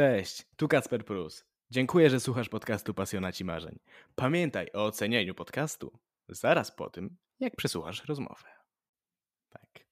Cześć, tu Kacper Prus. Dziękuję, że słuchasz podcastu Pasjonaci Marzeń. Pamiętaj o ocenieniu podcastu zaraz po tym, jak przesłuchasz rozmowę. Tak.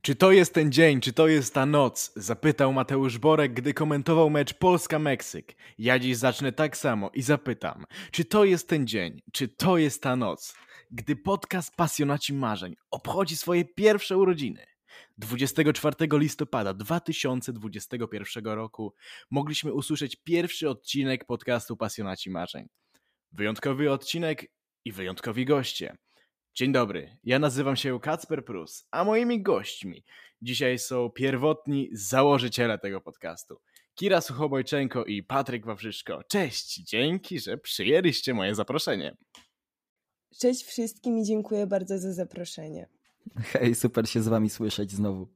Czy to jest ten dzień, czy to jest ta noc? Zapytał Mateusz Borek, gdy komentował mecz Polska-Meksyk. Ja dziś zacznę tak samo i zapytam, czy to jest ten dzień, czy to jest ta noc, gdy podcast Pasjonaci Marzeń obchodzi swoje pierwsze urodziny. 24 listopada 2021 roku mogliśmy usłyszeć pierwszy odcinek podcastu Pasjonaci Marzeń. Wyjątkowy odcinek i wyjątkowi goście. Dzień dobry, ja nazywam się Kacper Prus, a moimi gośćmi dzisiaj są pierwotni założyciele tego podcastu. Kira Suchobojczenko i Patryk Wawrzyszko. Cześć, dzięki, że przyjęliście moje zaproszenie. Cześć wszystkim i dziękuję bardzo za zaproszenie. Hej, super się z wami słyszeć znowu.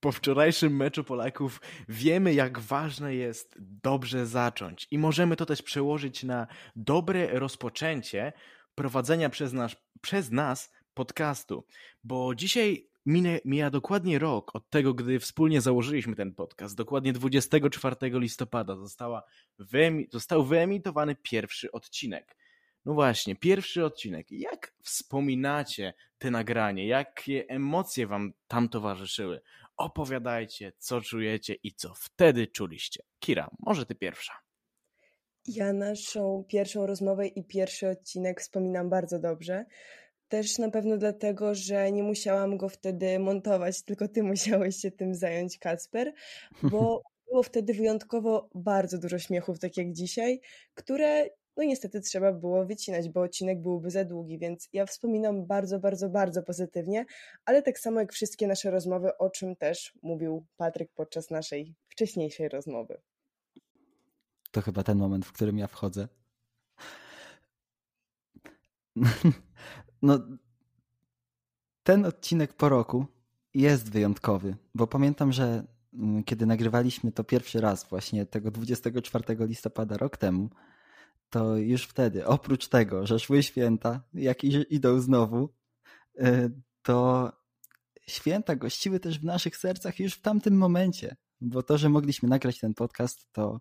Po wczorajszym meczu Polaków wiemy, jak ważne jest dobrze zacząć i możemy to też przełożyć na dobre rozpoczęcie prowadzenia przez nas, przez nas podcastu, bo dzisiaj minie, mija dokładnie rok od tego, gdy wspólnie założyliśmy ten podcast. Dokładnie 24 listopada została wyemi został wyemitowany pierwszy odcinek. No właśnie, pierwszy odcinek. Jak wspominacie te nagranie? Jakie emocje wam tam towarzyszyły? Opowiadajcie, co czujecie i co wtedy czuliście. Kira, może ty pierwsza. Ja naszą pierwszą rozmowę i pierwszy odcinek wspominam bardzo dobrze. Też na pewno dlatego, że nie musiałam go wtedy montować, tylko ty musiałeś się tym zająć, Kacper, bo było wtedy wyjątkowo bardzo dużo śmiechów, tak jak dzisiaj, które no niestety trzeba było wycinać, bo odcinek byłby za długi, więc ja wspominam bardzo, bardzo, bardzo pozytywnie, ale tak samo jak wszystkie nasze rozmowy, o czym też mówił Patryk podczas naszej wcześniejszej rozmowy. To chyba ten moment, w którym ja wchodzę. No, ten odcinek po roku jest wyjątkowy, bo pamiętam, że mm, kiedy nagrywaliśmy to pierwszy raz, właśnie tego 24 listopada rok temu, to już wtedy, oprócz tego, że szły święta, jak idą znowu, y, to święta gościły też w naszych sercach już w tamtym momencie, bo to, że mogliśmy nagrać ten podcast, to,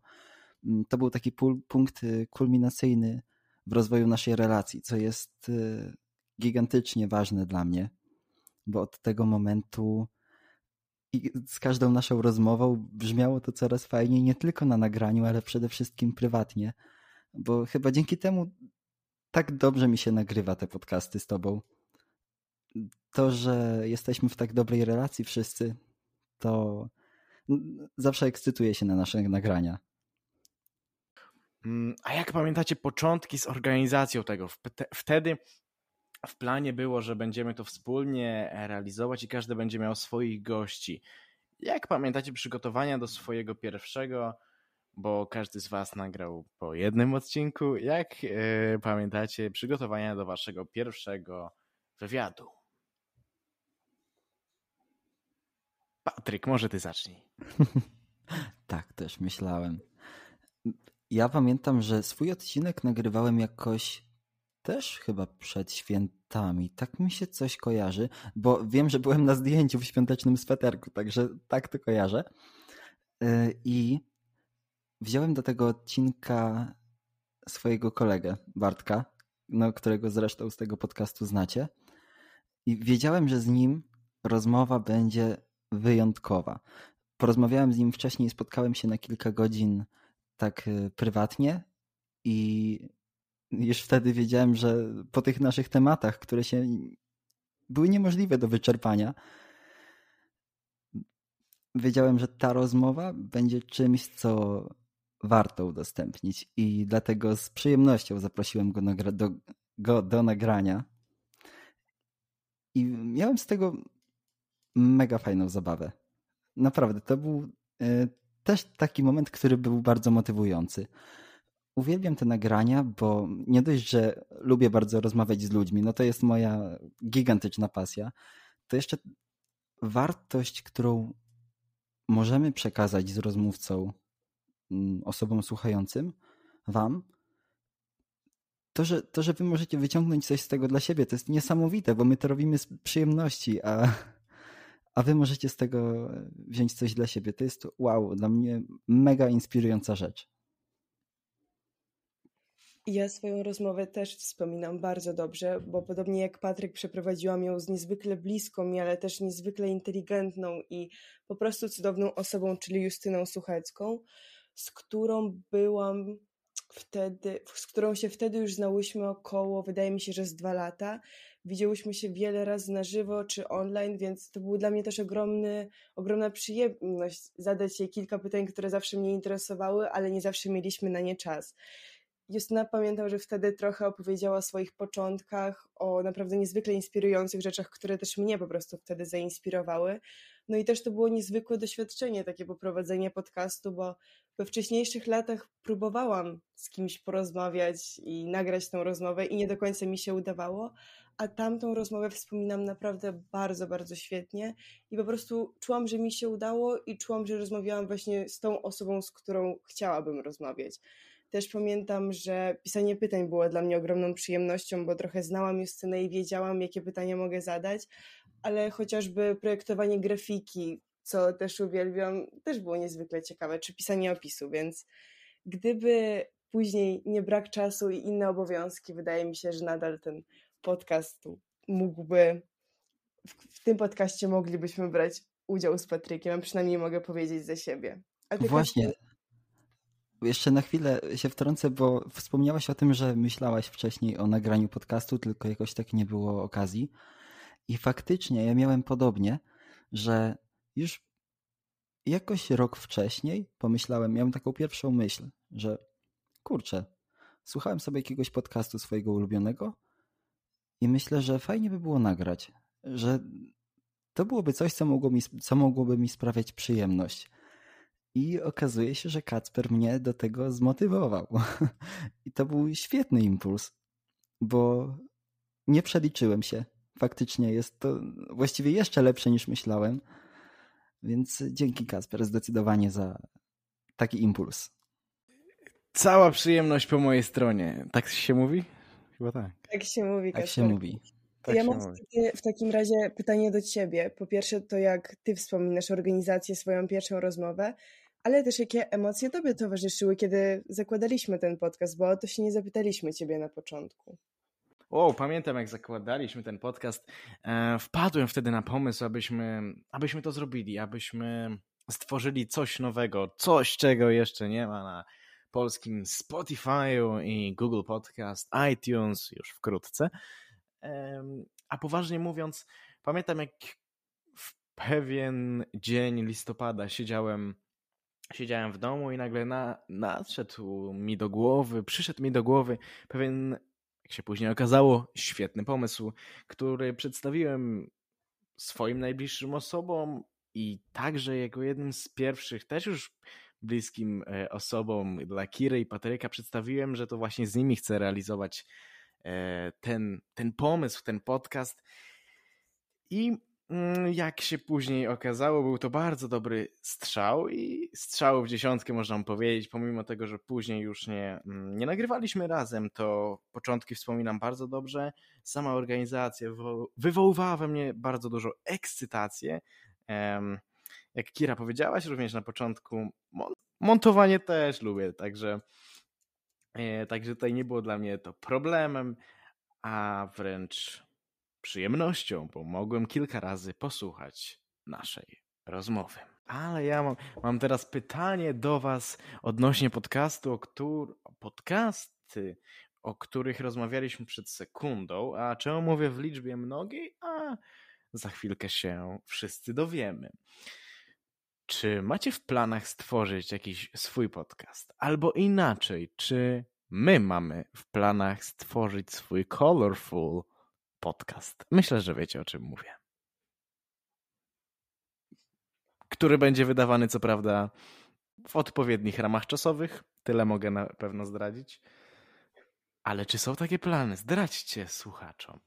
mm, to był taki punkt y, kulminacyjny w rozwoju naszej relacji, co jest y, gigantycznie ważne dla mnie, bo od tego momentu i z każdą naszą rozmową brzmiało to coraz fajniej, nie tylko na nagraniu, ale przede wszystkim prywatnie bo chyba dzięki temu tak dobrze mi się nagrywa te podcasty z tobą. To, że jesteśmy w tak dobrej relacji wszyscy, to zawsze ekscytuje się na nasze nagrania. Mm, a jak pamiętacie początki z organizacją tego? Wtedy w planie było, że będziemy to wspólnie realizować i każdy będzie miał swoich gości. Jak pamiętacie przygotowania do swojego pierwszego bo każdy z Was nagrał po jednym odcinku. Jak yy, pamiętacie przygotowania do Waszego pierwszego wywiadu? Patryk, może Ty zacznij. tak, też myślałem. Ja pamiętam, że swój odcinek nagrywałem jakoś też chyba przed świętami. Tak mi się coś kojarzy, bo wiem, że byłem na zdjęciu w świątecznym sweterku, także tak to kojarzę. E, I wziąłem do tego odcinka swojego kolegę, Bartka, no, którego zresztą z tego podcastu znacie. I wiedziałem, że z nim rozmowa będzie wyjątkowa. Porozmawiałem z nim wcześniej, spotkałem się na kilka godzin tak y, prywatnie i już wtedy wiedziałem, że po tych naszych tematach, które się były niemożliwe do wyczerpania, wiedziałem, że ta rozmowa będzie czymś, co warto udostępnić i dlatego z przyjemnością zaprosiłem go, do, go do nagrania. I miałem z tego mega fajną zabawę. Naprawdę, to był e, też taki moment, który był bardzo motywujący. Uwielbiam te nagrania, bo nie dość, że lubię bardzo rozmawiać z ludźmi, no to jest moja gigantyczna pasja, to jeszcze wartość, którą możemy przekazać z rozmówcą osobom słuchającym, wam, to że, to, że wy możecie wyciągnąć coś z tego dla siebie, to jest niesamowite, bo my to robimy z przyjemności, a, a wy możecie z tego wziąć coś dla siebie. To jest wow, dla mnie mega inspirująca rzecz. Ja swoją rozmowę też wspominam bardzo dobrze, bo podobnie jak Patryk przeprowadziłam ją z niezwykle bliską mi, ale też niezwykle inteligentną i po prostu cudowną osobą, czyli Justyną Suchecką, z którą byłam wtedy, z którą się wtedy już znałyśmy około, wydaje mi się, że z dwa lata. Widziałyśmy się wiele razy na żywo czy online, więc to był dla mnie też ogromny, ogromna przyjemność zadać jej kilka pytań, które zawsze mnie interesowały, ale nie zawsze mieliśmy na nie czas. Justyna pamiętam, że wtedy trochę opowiedziała o swoich początkach, o naprawdę niezwykle inspirujących rzeczach, które też mnie po prostu wtedy zainspirowały. No i też to było niezwykłe doświadczenie, takie poprowadzenie podcastu, bo we wcześniejszych latach próbowałam z kimś porozmawiać i nagrać tą rozmowę i nie do końca mi się udawało, a tamtą rozmowę wspominam naprawdę bardzo, bardzo świetnie i po prostu czułam, że mi się udało i czułam, że rozmawiałam właśnie z tą osobą, z którą chciałabym rozmawiać. Też pamiętam, że pisanie pytań było dla mnie ogromną przyjemnością, bo trochę znałam Justynę i wiedziałam, jakie pytania mogę zadać, ale chociażby projektowanie grafiki, co też uwielbiam, też było niezwykle ciekawe, czy pisanie opisu, więc gdyby później nie brak czasu i inne obowiązki, wydaje mi się, że nadal ten podcast mógłby, w, w tym podcaście moglibyśmy brać udział z Patrykiem, a przynajmniej mogę powiedzieć za siebie. Właśnie. Jeszcze na chwilę się wtrącę, bo wspomniałaś o tym, że myślałaś wcześniej o nagraniu podcastu, tylko jakoś tak nie było okazji. I faktycznie ja miałem podobnie, że już jakoś rok wcześniej pomyślałem, miałem taką pierwszą myśl, że kurczę, słuchałem sobie jakiegoś podcastu swojego ulubionego i myślę, że fajnie by było nagrać, że to byłoby coś, co, mogło mi, co mogłoby mi sprawiać przyjemność. I okazuje się, że Kacper mnie do tego zmotywował. I to był świetny impuls, bo nie przeliczyłem się. Faktycznie jest to właściwie jeszcze lepsze niż myślałem. Więc dzięki Kasper zdecydowanie za taki impuls. Cała przyjemność po mojej stronie. Tak się mówi? Chyba tak. Tak się mówi. Tak się mówi. Tak ja mam w takim razie pytanie do ciebie. Po pierwsze, to jak ty wspominasz organizację, swoją pierwszą rozmowę, ale też jakie emocje tobie towarzyszyły, kiedy zakładaliśmy ten podcast, bo o to się nie zapytaliśmy ciebie na początku. O, pamiętam jak zakładaliśmy ten podcast. E, wpadłem wtedy na pomysł, abyśmy, abyśmy to zrobili, abyśmy stworzyli coś nowego, coś czego jeszcze nie ma na polskim Spotify'u i Google Podcast, iTunes już wkrótce. A poważnie mówiąc, pamiętam jak w pewien dzień listopada siedziałem siedziałem w domu i nagle na, nadszedł mi do głowy, przyszedł mi do głowy pewien jak się później okazało, świetny pomysł, który przedstawiłem swoim najbliższym osobom i także jako jednym z pierwszych, też już bliskim e, osobom dla Kiry i Patryka przedstawiłem, że to właśnie z nimi chcę realizować e, ten, ten pomysł, ten podcast. I jak się później okazało, był to bardzo dobry strzał i strzał w dziesiątkę można powiedzieć, pomimo tego, że później już nie, mm, nie nagrywaliśmy razem, to początki wspominam bardzo dobrze. Sama organizacja wywoływała we mnie bardzo dużo ekscytację. Jak Kira powiedziałaś również na początku, montowanie też lubię, także, e, także tutaj nie było dla mnie to problemem, a wręcz przyjemnością, bo mogłem kilka razy posłuchać naszej rozmowy. Ale ja mam, mam teraz pytanie do Was odnośnie podcastu, o któr, podcasty, o których rozmawialiśmy przed sekundą. A czemu mówię w liczbie mnogiej? A za chwilkę się wszyscy dowiemy. Czy macie w planach stworzyć jakiś swój podcast? Albo inaczej, czy my mamy w planach stworzyć swój Colorful podcast. Myślę, że wiecie o czym mówię. Który będzie wydawany, co prawda, w odpowiednich ramach czasowych. Tyle mogę na pewno zdradzić. Ale czy są takie plany? Zdradźcie słuchaczom.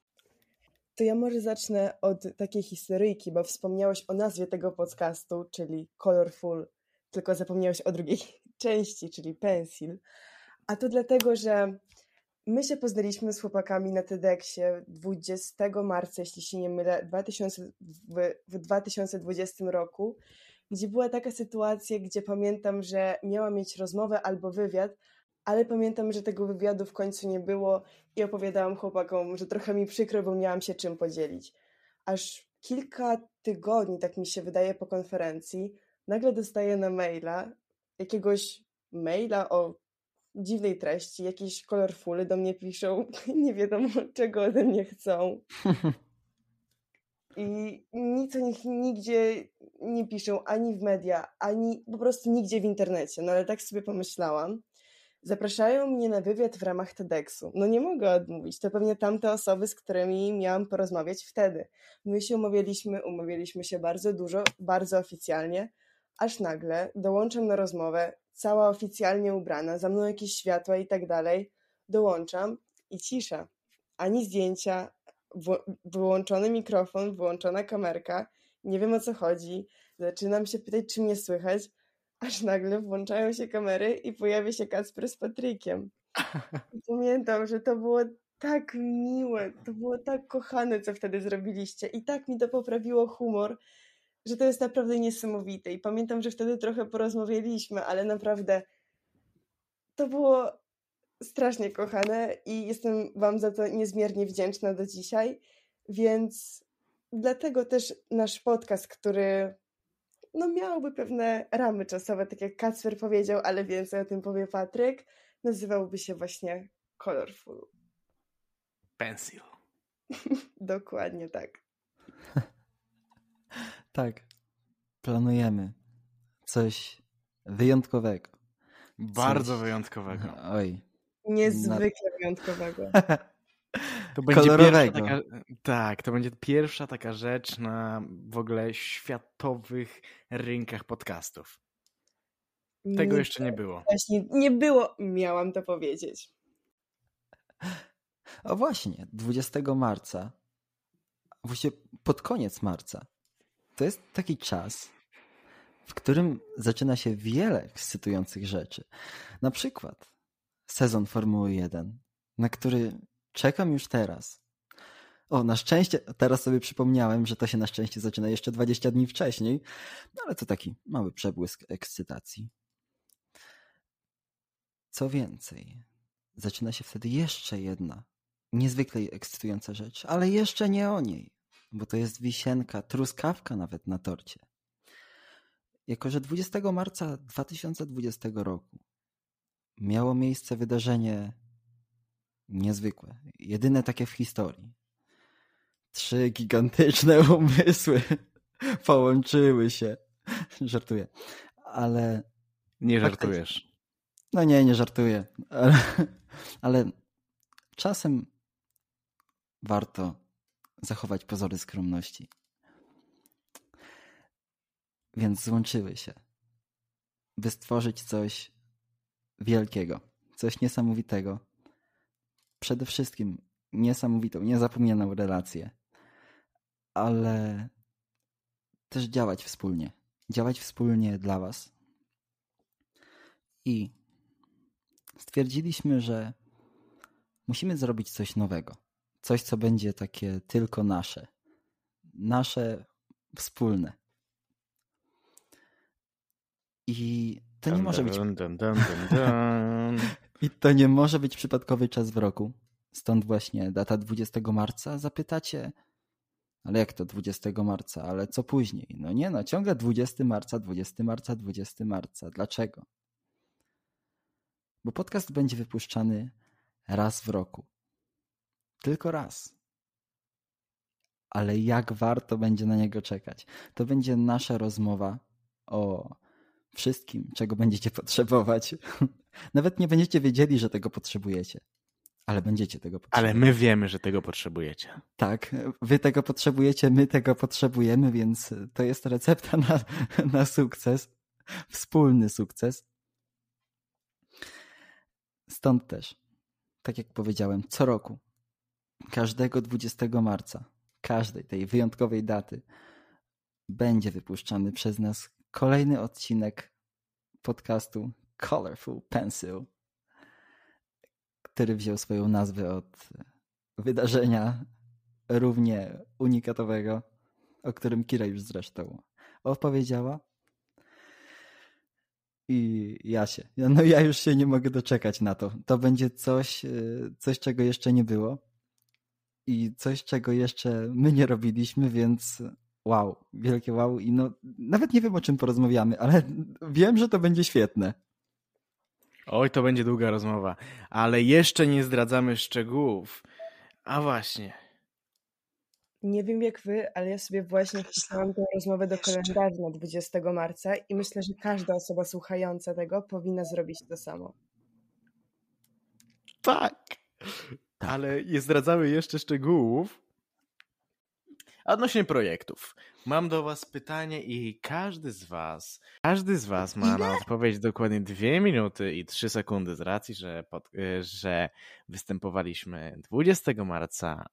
To ja może zacznę od takiej historyjki, bo wspomniałeś o nazwie tego podcastu, czyli Colorful, tylko zapomniałeś o drugiej części, czyli Pencil. A to dlatego, że My się poznaliśmy z chłopakami na TEDxie 20 marca, jeśli się nie mylę, 2000, w, w 2020 roku, gdzie była taka sytuacja, gdzie pamiętam, że miałam mieć rozmowę albo wywiad, ale pamiętam, że tego wywiadu w końcu nie było i opowiadałam chłopakom, że trochę mi przykro, bo miałam się czym podzielić. Aż kilka tygodni, tak mi się wydaje, po konferencji, nagle dostaję na maila jakiegoś maila o dziwnej treści, jakieś kolorfuly do mnie piszą, nie wiadomo czego ode mnie chcą. I nic o nich nigdzie nie piszą, ani w media, ani po prostu nigdzie w internecie. No ale tak sobie pomyślałam. Zapraszają mnie na wywiad w ramach TEDxu. No nie mogę odmówić. To pewnie tamte osoby, z którymi miałam porozmawiać wtedy. My się umawialiśmy, umawialiśmy się bardzo dużo, bardzo oficjalnie, aż nagle dołączam na rozmowę, cała oficjalnie ubrana, za mną jakieś światła i tak dalej. Dołączam i cisza. Ani zdjęcia, wyłączony mikrofon, wyłączona kamerka, nie wiem o co chodzi. Zaczynam się pytać, czy mnie słychać, aż nagle włączają się kamery i pojawia się Kacper z Patrykiem. I pamiętam, że to było tak miłe, to było tak kochane, co wtedy zrobiliście i tak mi to poprawiło humor, że to jest naprawdę niesamowite. I pamiętam, że wtedy trochę porozmawialiśmy, ale naprawdę to było strasznie kochane i jestem Wam za to niezmiernie wdzięczna do dzisiaj. Więc dlatego też nasz podcast, który no miałby pewne ramy czasowe, tak jak Kacper powiedział, ale więcej o tym powie Patryk, nazywałby się właśnie Colorful. Pencil. Dokładnie tak. tak. Planujemy coś wyjątkowego. Bardzo coś... wyjątkowego. Oj. Niezwykle Na... wyjątkowego. To będzie Kolorowego. Taka, tak, to będzie pierwsza taka rzecz na w ogóle światowych rynkach podcastów. Tego nie, jeszcze nie było. Właśnie nie było, miałam to powiedzieć. O właśnie, 20 marca, właściwie pod koniec marca, to jest taki czas, w którym zaczyna się wiele ekscytujących rzeczy. Na przykład sezon Formuły 1, na który czekam już teraz. O, na szczęście, teraz sobie przypomniałem, że to się na szczęście zaczyna jeszcze 20 dni wcześniej, no ale to taki mały przebłysk ekscytacji. Co więcej, zaczyna się wtedy jeszcze jedna niezwykle ekscytująca rzecz, ale jeszcze nie o niej, bo to jest wisienka, truskawka nawet na torcie. Jako, że 20 marca 2020 roku miało miejsce wydarzenie niezwykłe, jedyne takie w historii. Trzy gigantyczne umysły połączyły się. Żartuję, ale. Nie żartujesz. No nie, nie żartuję, ale, ale czasem warto zachować pozory skromności. Więc złączyły się, by stworzyć coś wielkiego, coś niesamowitego, przede wszystkim niesamowitą, niezapomnianą relację, ale też działać wspólnie. Działać wspólnie dla Was. I stwierdziliśmy, że musimy zrobić coś nowego. Coś, co będzie takie tylko nasze. Nasze wspólne. I to nie może być. I to nie może być przypadkowy czas w roku. Stąd właśnie data 20 marca. Zapytacie, ale jak to 20 marca? Ale co później? No nie, no ciągle 20 marca, 20 marca, 20 marca. Dlaczego? Bo podcast będzie wypuszczany raz w roku. Tylko raz. Ale jak warto będzie na niego czekać? To będzie nasza rozmowa o wszystkim, czego będziecie potrzebować. Nawet nie będziecie wiedzieli, że tego potrzebujecie. Ale będziecie tego potrzebować. Ale my wiemy, że tego potrzebujecie. Tak, wy tego potrzebujecie, my tego potrzebujemy, więc to jest recepta na, na sukces. Wspólny sukces. Stąd też, tak jak powiedziałem, co roku, każdego 20 marca, każdej tej wyjątkowej daty, będzie wypuszczany przez nas kolejny odcinek podcastu Colorful Pencil, który wziął swoją nazwę od wydarzenia równie unikatowego, o którym Kira już zresztą opowiedziała. I ja się, no ja już się nie mogę doczekać na to. To będzie coś, e, coś czego jeszcze nie było i coś, czego jeszcze my nie robiliśmy, więc wow, wielkie wow. I no, nawet nie wiem o czym porozmawiamy, ale wiem, że to będzie świetne. Oj, to będzie długa rozmowa, ale jeszcze nie zdradzamy szczegółów. A właśnie. Nie wiem jak wy, ale ja sobie właśnie wpisałam tę rozmowę do kalendarza na 20 marca i myślę, że każda osoba słuchająca tego powinna zrobić to samo. Tak. Ale nie zdradzamy jeszcze szczegółów. Odnośnie projektów. Mam do was pytanie i każdy z was, każdy z was ma na odpowiedź dokładnie 2 minuty i 3 sekundy z racji, że, pod, y, że występowaliśmy 20 marca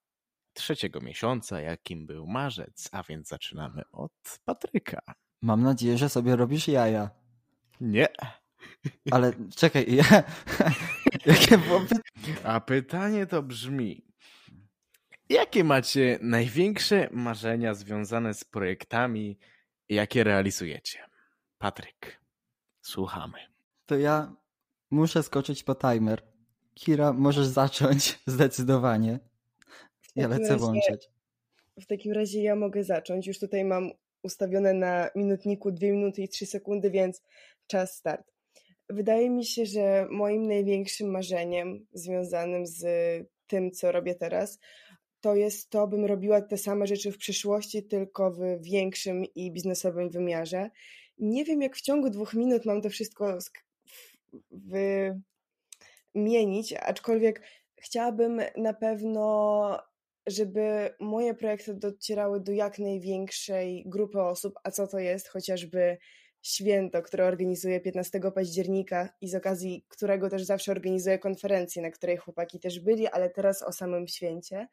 trzeciego miesiąca, jakim był marzec, a więc zaczynamy od Patryka. Mam nadzieję, że sobie robisz jaja. Nie. Ale czekaj, ja... jakie było pytanie? A pytanie to brzmi, jakie macie największe marzenia związane z projektami, jakie realizujecie? Patryk, słuchamy. To ja muszę skoczyć po timer. Kira, możesz zacząć zdecydowanie. Ja lecę razie, włączać. W takim razie ja mogę zacząć. Już tutaj mam ustawione na minutniku 2 minuty i 3 sekundy, więc czas start. Wydaje mi się, że moim największym marzeniem związanym z tym, co robię teraz, to jest to, bym robiła te same rzeczy w przyszłości, tylko w większym i biznesowym wymiarze. Nie wiem, jak w ciągu dwóch minut mam to wszystko wymienić, aczkolwiek chciałabym na pewno żeby moje projekty docierały do jak największej grupy osób, a co to jest chociażby święto, które organizuję 15 października i z okazji którego też zawsze organizuję konferencję, na której chłopaki też byli, ale teraz o samym święcie.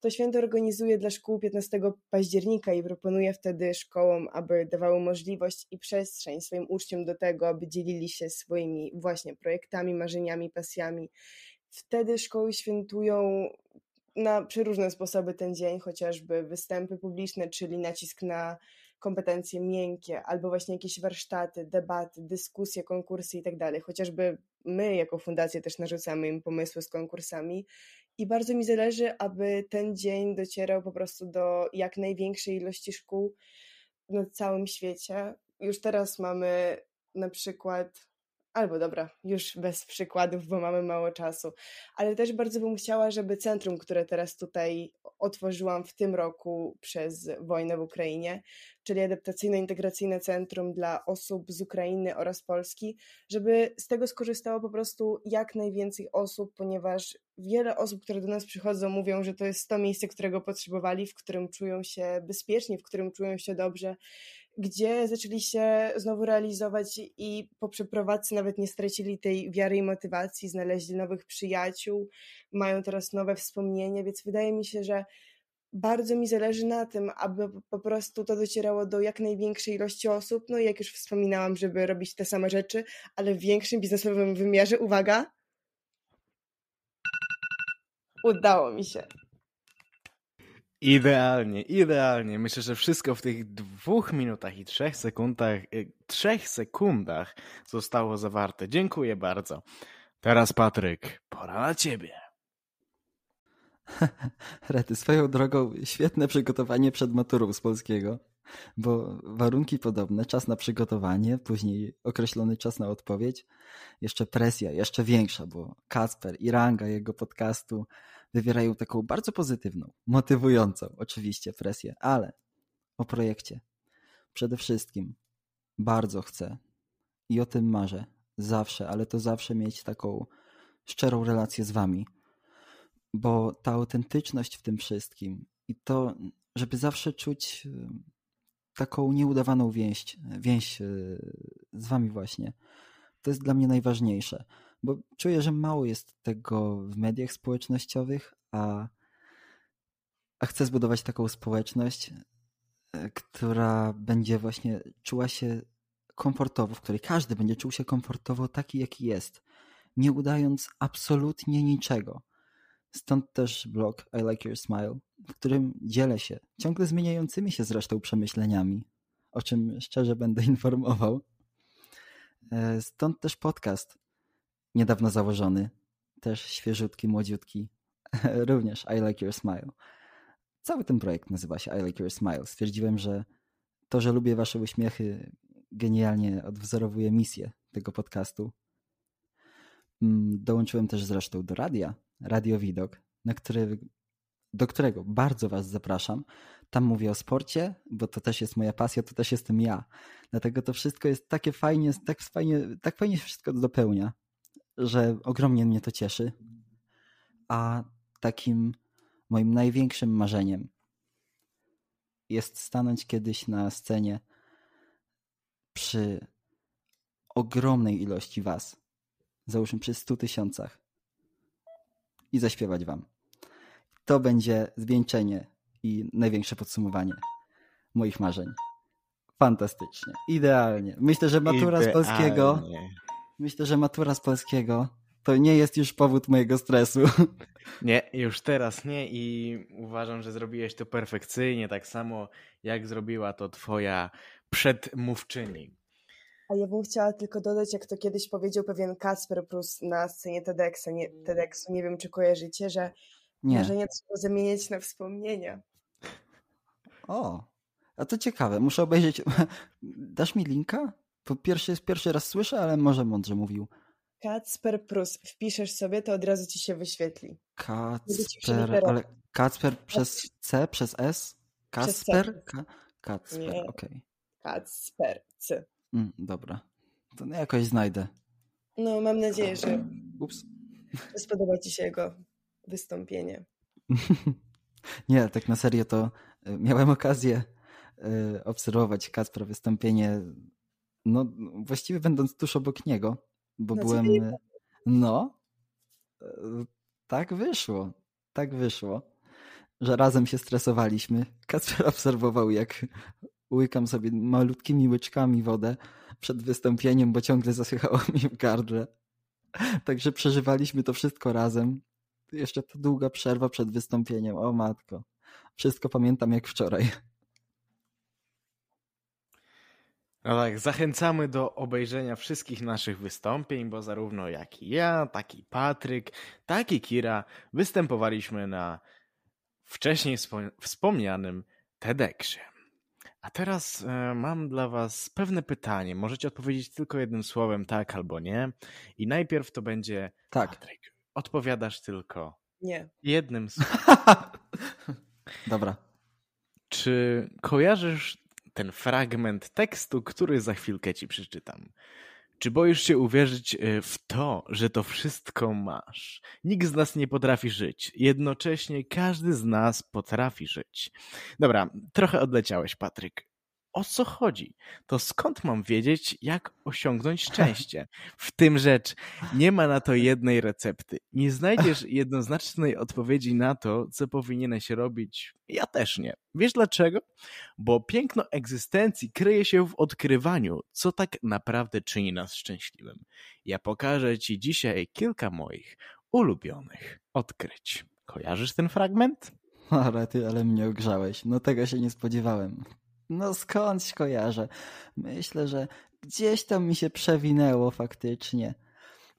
To święto organizuję dla szkół 15 października i proponuję wtedy szkołom, aby dawały możliwość i przestrzeń swoim uczniom do tego, aby dzielili się swoimi właśnie projektami, marzeniami, pasjami. Wtedy szkoły świętują na przeróżne sposoby ten dzień, chociażby występy publiczne, czyli nacisk na kompetencje miękkie, albo właśnie jakieś warsztaty, debaty, dyskusje, konkursy i tak dalej. Chociażby my jako fundacja też narzucamy im pomysły z konkursami i bardzo mi zależy, aby ten dzień docierał po prostu do jak największej ilości szkół na całym świecie. Już teraz mamy na przykład Albo dobra, już bez przykładów, bo mamy mało czasu. Ale też bardzo bym chciała, żeby centrum, które teraz tutaj otworzyłam w tym roku przez wojnę w Ukrainie, czyli adaptacyjno-integracyjne centrum dla osób z Ukrainy oraz Polski, żeby z tego skorzystało po prostu jak najwięcej osób, ponieważ wiele osób, które do nas przychodzą, mówią, że to jest to miejsce, którego potrzebowali, w którym czują się bezpiecznie, w którym czują się dobrze gdzie zaczęli się znowu realizować i po przeprowadzce nawet nie stracili tej wiary i motywacji, znaleźli nowych przyjaciół, mają teraz nowe wspomnienia, więc wydaje mi się, że bardzo mi zależy na tym, aby po prostu to docierało do jak największej ilości osób. No i jak już wspominałam, żeby robić te same rzeczy, ale w większym biznesowym wymiarze. Uwaga! Udało mi się. Idealnie, idealnie. Myślę, że wszystko w tych dwóch minutach i trzech sekundach, y, trzech sekundach zostało zawarte. Dziękuję bardzo. Teraz Patryk, pora na ciebie. Rety, swoją drogą świetne przygotowanie przed maturą z polskiego, bo warunki podobne, czas na przygotowanie, później określony czas na odpowiedź, jeszcze presja, jeszcze większa, bo Kasper i ranga jego podcastu wywierają taką bardzo pozytywną, motywującą oczywiście presję, ale o projekcie. Przede wszystkim bardzo chcę i o tym marzę zawsze, ale to zawsze mieć taką szczerą relację z wami, bo ta autentyczność w tym wszystkim i to, żeby zawsze czuć e, taką nieudawaną więź, więź e, z wami właśnie, to jest dla mnie najważniejsze bo czuję, że mało jest tego w mediach społecznościowych, a, a chcę zbudować taką społeczność, e, która będzie właśnie czuła się komfortowo, w której każdy będzie czuł się komfortowo taki, jaki jest. nie udając absolutnie niczego. Stąd też blog I Like Your Smile, w którym dzielę się ciągle zmieniającymi się zresztą przemyśleniami, o czym szczerze będę informował. E, stąd też podcast, niedawno założony, też świeżutki, młodziutki, również I Like Your Smile. Cały ten projekt nazywa się I Like Your Smile. Stwierdziłem, że to, że lubię wasze uśmiechy, genialnie odwzorowuje misję tego podcastu. Mm, dołączyłem też zresztą do radia, Radio Widok, na który, do którego bardzo was zapraszam. Tam mówię o sporcie, bo to też jest moja pasja, to też jestem ja. Dlatego to wszystko jest takie fajnie, tak fajnie, tak fajnie wszystko dopełnia, że ogromnie mnie to cieszy. A takim moim największym marzeniem jest stanąć kiedyś na scenie przy ogromnej ilości was, załóżmy przy 100 tysiącach i zaśpiewać wam. To będzie zwieńczenie i największe podsumowanie moich marzeń. Fantastycznie, idealnie. Myślę, że matura idealnie. z polskiego. Myślę, że matura z polskiego to nie jest już powód mojego stresu. Nie, już teraz nie i uważam, że zrobiłeś to perfekcyjnie, tak samo jak zrobiła to twoja przedmówczyni. A ja bym chciała tylko dodać, jak to kiedyś powiedział pewien Kasper Plus na scenie TEDxa, nie, TEDxu, nie wiem czy kojarzycie, że nie. marzenia trzeba zamieniać na wspomnienia. O, a to ciekawe, muszę obejrzeć. Dasz mi linka? Po pierwszy, pierwszy raz słyszę, ale może mądrze mówił. Kacper Prus. Wpiszesz sobie, to od razu ci się wyświetli. Kacper, ale Kacper przez C, przez S? Kacper? Kacper, okej. Okay. Kacper, C. Mm, dobra, to jakoś znajdę. No, mam nadzieję, że, Ups. spodoba ci się jego wystąpienie. Nie, tak na serio to e, miałem okazję e, obserwować Kacpra wystąpienie, no właściwie będąc tuż obok niego, bo no, byłem. No, e, tak wyszło. Tak wyszło, że razem się stresowaliśmy. Kacper obserwował, jak łykam sobie malutkimi łyczkami wodę przed wystąpieniem, bo ciągle zasychało mi w gardle. Także przeżywaliśmy to wszystko razem. Jeszcze ta długa przerwa przed wystąpieniem. O matko. Wszystko pamiętam jak wczoraj. No tak, zachęcamy do obejrzenia wszystkich naszych wystąpień, bo zarówno jak i ja, tak i Patryk, tak i Kira występowaliśmy na wcześniej wspomnianym TEDxie. A teraz e, mam dla Was pewne pytanie. Możecie odpowiedzieć tylko jednym słowem tak albo nie. I najpierw to będzie tak. Patryk. Odpowiadasz tylko nie. jednym słowem. Dobra. Czy kojarzysz ten fragment tekstu, który za chwilkę ci przeczytam. Czy boisz się uwierzyć e, w to, że to wszystko masz? Nikt z nas nie potrafi żyć. Jednocześnie każdy z nas potrafi żyć. Dobra, trochę odleciałeś, Patryk o co chodzi? To skąd mam wiedzieć, jak osiągnąć szczęście? W tym rzecz, nie ma na to jednej recepty. Nie znajdziesz jednoznacznej odpowiedzi na to, co powinieneś robić. Ja też nie. Wiesz dlaczego? Bo piękno egzystencji kryje się w odkrywaniu, co tak naprawdę czyni nas szczęśliwym. Ja pokażę Ci dzisiaj kilka moich ulubionych odkryć. Kojarzysz ten fragment? Ale ty, ale mnie ogrzałeś. No tego się nie spodziewałem. No skądś kojarzę. Myślę, że gdzieś tam mi się przewinęło faktycznie.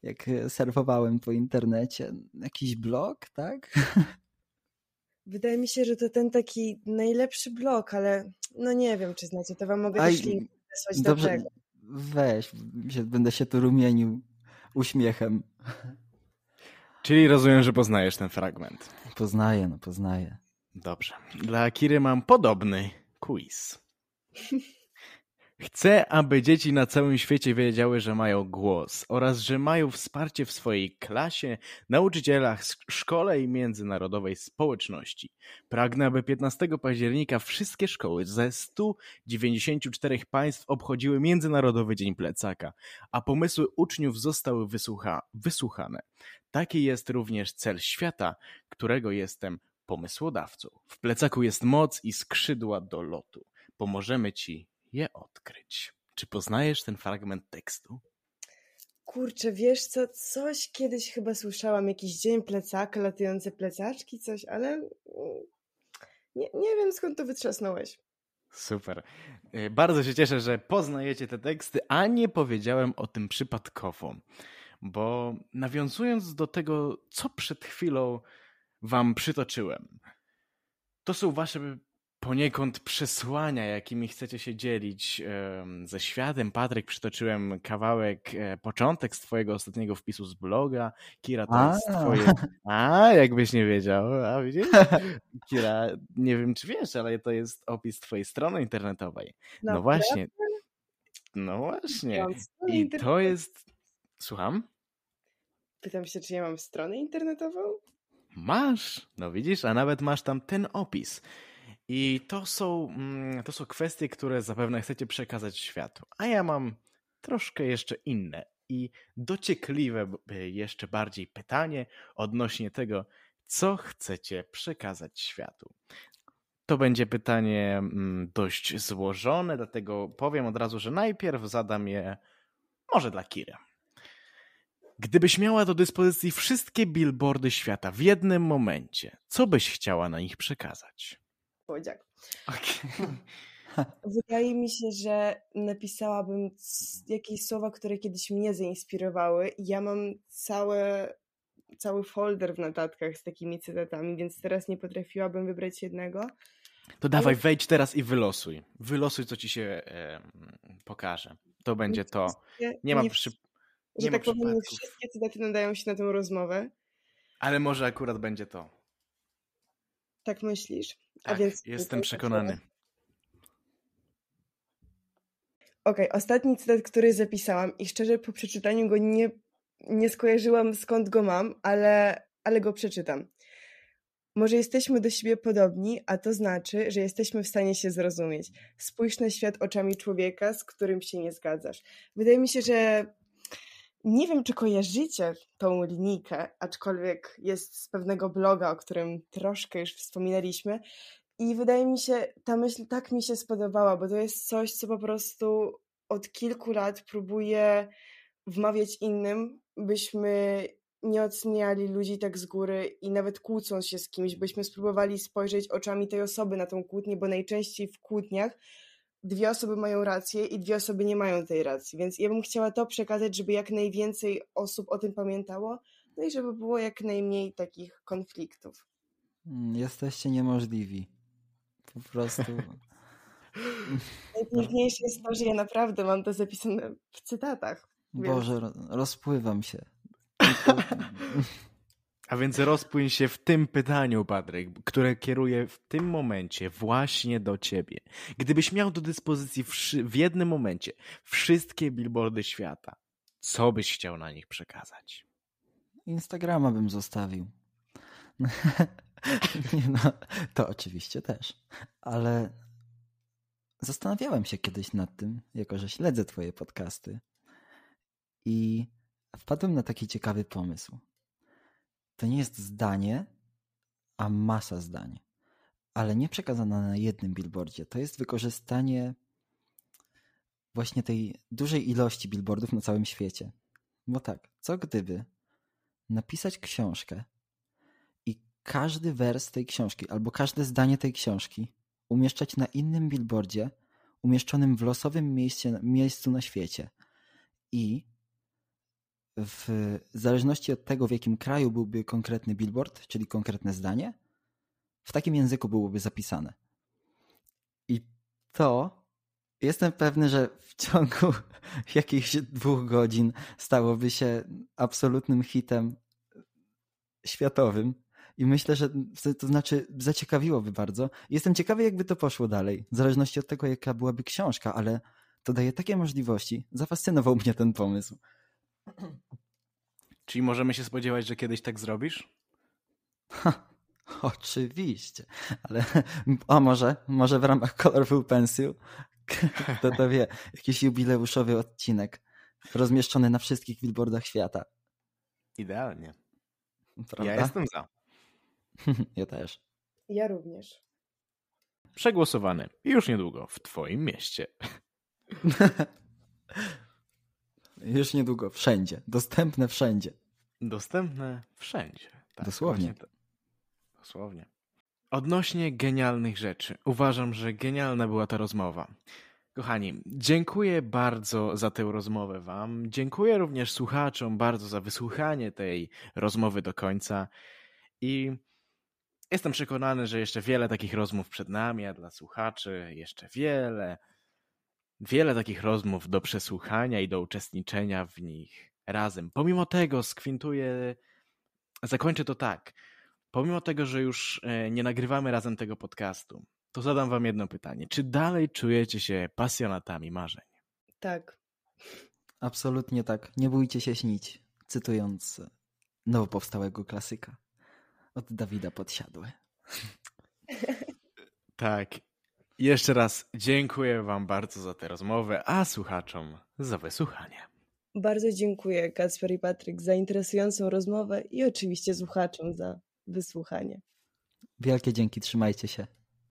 Jak e, surfowałem po internecie. Jakiś blog, tak? Wydaje mi się, że to ten taki najlepszy blog, ale no nie wiem, czy znacie. To wam mogę Aj, też link wysłać dobrze, do tego. Weź, będę się tu rumienił uśmiechem. Czyli rozumiem, że poznajesz ten fragment. Poznaję, no poznaję. Dobrze. Dla Akiry mam podobny quiz. Chcę, aby dzieci na całym świecie wiedziały, że mają głos oraz że mają wsparcie w swojej klasie, nauczycielach, szkole i międzynarodowej społeczności. Pragnę, aby 15 października wszystkie szkoły ze 194 państw obchodziły Międzynarodowy Dzień Plecaka, a pomysły uczniów zostały wysłucha wysłuchane. Taki jest również cel świata, którego jestem pomysłodawcą. W plecaku jest moc i skrzydła do lotu. Pomożemy ci je odkryć. Czy poznajesz ten fragment tekstu? Kurczę, wiesz co, coś kiedyś chyba słyszałam, jakiś dzień plecaka, latające plecaczki, coś, ale mm, nie, nie wiem skąd to wytrzasnąłeś. Super. Y, Bardzo się cieszę, że poznajecie te teksty, a nie powiedziałem o tym przypadkowo. Bo nawiązując do tego, co przed chwilą wam przytoczyłem, to są wasze poniekąd przesłania, jakimi chcecie się dzielić ze światem. Patryk, przytoczyłem kawałek, e, początek z twojego ostatniego wpisu z bloga. Kira, to jest A. twoje... A, jakbyś nie wiedział. A widzisz? Kira, nie wiem czy wiesz, ale to jest opis twojej strony internetowej. No Naprawdę? właśnie. No właśnie. I to jest... Słucham? Pytam się, czy ja mam stronę internetową? Masz, no widzisz, a nawet masz tam ten opis. I to są, mm, to są kwestie, które zapewne chcecie przekazać światu. A ja mam troszkę jeszcze inne i dociekliwe jeszcze bardziej pytanie odnośnie tego, co chcecie przekazać światu. To będzie pytanie mm, dość złożone, dlatego powiem od razu, że najpierw zadam je może dla Kiry. Gdybyś miała do dyspozycji wszystkie billboardy świata w jednym momencie, co byś chciała na nich przekazać? Słodziak. Okay. Wydaje mi się, że napisałabym jakieś słowa, które kiedyś mnie zainspirowały. Ja mam całe, cały folder w notatkach z takimi cytatami, więc teraz nie potrafiłabym wybrać jednego. To dawaj, wejdź teraz i wylosuj. Wylosuj, co ci się e, pokaże. To będzie to. Nie, ma przy... że tak powiem, wszystkie cytaty nadają się na tę rozmowę. Ale może akurat będzie to. Tak myślisz? A Tak, więc jestem przekonany. Okej, ostatni cytat, który zapisałam i szczerze po przeczytaniu go nie, nie skojarzyłam skąd go mam, ale, ale go przeczytam. Może jesteśmy do siebie podobni, a to znaczy, że jesteśmy w stanie się zrozumieć. Spójrz na świat oczami człowieka, z którym się nie zgadzasz. Wydaje mi się, że nie wiem, czy kojarzycie tą linijkę, aczkolwiek jest z pewnego bloga, o którym troszkę już wspominaliśmy. I wydaje mi się, ta myśl tak mi się spodobała, bo to jest coś, co po prostu od kilku lat próbuję wmawiać innym, byśmy nie oceniali ludzi tak z góry i nawet kłócąc się z kimś, byśmy spróbowali spojrzeć oczami tej osoby na tą kłótnię, bo najczęściej w kłótniach dwie osoby mają rację i dwie osoby nie mają tej racji. Więc ja bym chciała to przekazać, żeby jak najwięcej osób o tym pamiętało, no i żeby było jak najmniej takich konfliktów. Mm, Jesteście niemożliwi. Po prostu. Najpiękniejsze jest to, że ja naprawdę mam to zapisane w cytatach. Więc- Boże, ro- rozpływam się. A więc rozpłyń się w tym pytaniu, Patryk, które kieruję w tym momencie właśnie do ciebie. Gdybyś miał do dyspozycji wszy- w jednym momencie wszystkie billboardy świata, co byś chciał na nich przekazać? Instagrama bym zostawił. Nie no, to oczywiście też. Ale zastanawiałem się kiedyś nad tym, jako że śledzę twoje podcasty i wpadłem na taki ciekawy pomysł. To nie jest zdanie, a masa zdań, ale nie przekazana na jednym billboardzie. To jest wykorzystanie właśnie tej dużej ilości billboardów na całym świecie. Bo tak, co gdyby napisać książkę i każdy wers tej książki albo każde zdanie tej książki umieszczać na innym billboardzie umieszczonym w losowym miejscu, miejscu na świecie. I w zależności od tego, w jakim kraju byłby konkretny billboard, czyli konkretne zdanie, w takim języku byłoby zapisane. I to jestem pewny, że w ciągu jakichś dwóch godzin stałoby się absolutnym hitem światowym. I myślę, że to znaczy zaciekawiłoby bardzo. Jestem ciekawy, jakby to poszło dalej, w zależności od tego, jaka byłaby książka, ale to daje takie możliwości. Zafascynował mnie ten pomysł. Czyli możemy się spodziewać, że kiedyś tak zrobisz? Ha, oczywiście, ale a może, może w ramach Colorful Pencil, kto to wie, jakiś jubileuszowy odcinek rozmieszczony na wszystkich billboardach świata. Idealnie. Prawda? Ja jestem za. ja też. Ja również. Przegłosowany już niedługo w twoim mieście. Już niedługo wszędzie. Dostępne wszędzie. Dostępne wszędzie. Tak, Dosłownie. to- Dosłownie. Odnośnie genialnych rzeczy. Uważam, że genialna była ta rozmowa. Kochani, dziękuję bardzo za tę rozmowę Wam. Dziękuję również słuchaczom bardzo za wysłuchanie tej rozmowy do końca. I jestem przekonany, że jeszcze wiele takich rozmów przed nami, a dla słuchaczy jeszcze wiele, wiele takich rozmów do przesłuchania i do uczestniczenia w nich razem. Pomimo tego skwintuję, zakończę to tak. Pomimo tego, że już e, nie nagrywamy razem tego podcastu, to zadam Wam jedno pytanie. Czy dalej czujecie się pasjonatami marzeń? Tak. Absolutnie tak. Nie bójcie się śnić. Cytując nowo powstałego klasyka od Dawida Podsiadły. Tak. Jeszcze raz dziękuję Wam bardzo za tę rozmowę, a słuchaczom za wysłuchanie. Bardzo dziękuję Kacper i Patryk za interesującą rozmowę i oczywiście słuchaczom za wysłuchanie. Wielkie dzięki, trzymajcie się.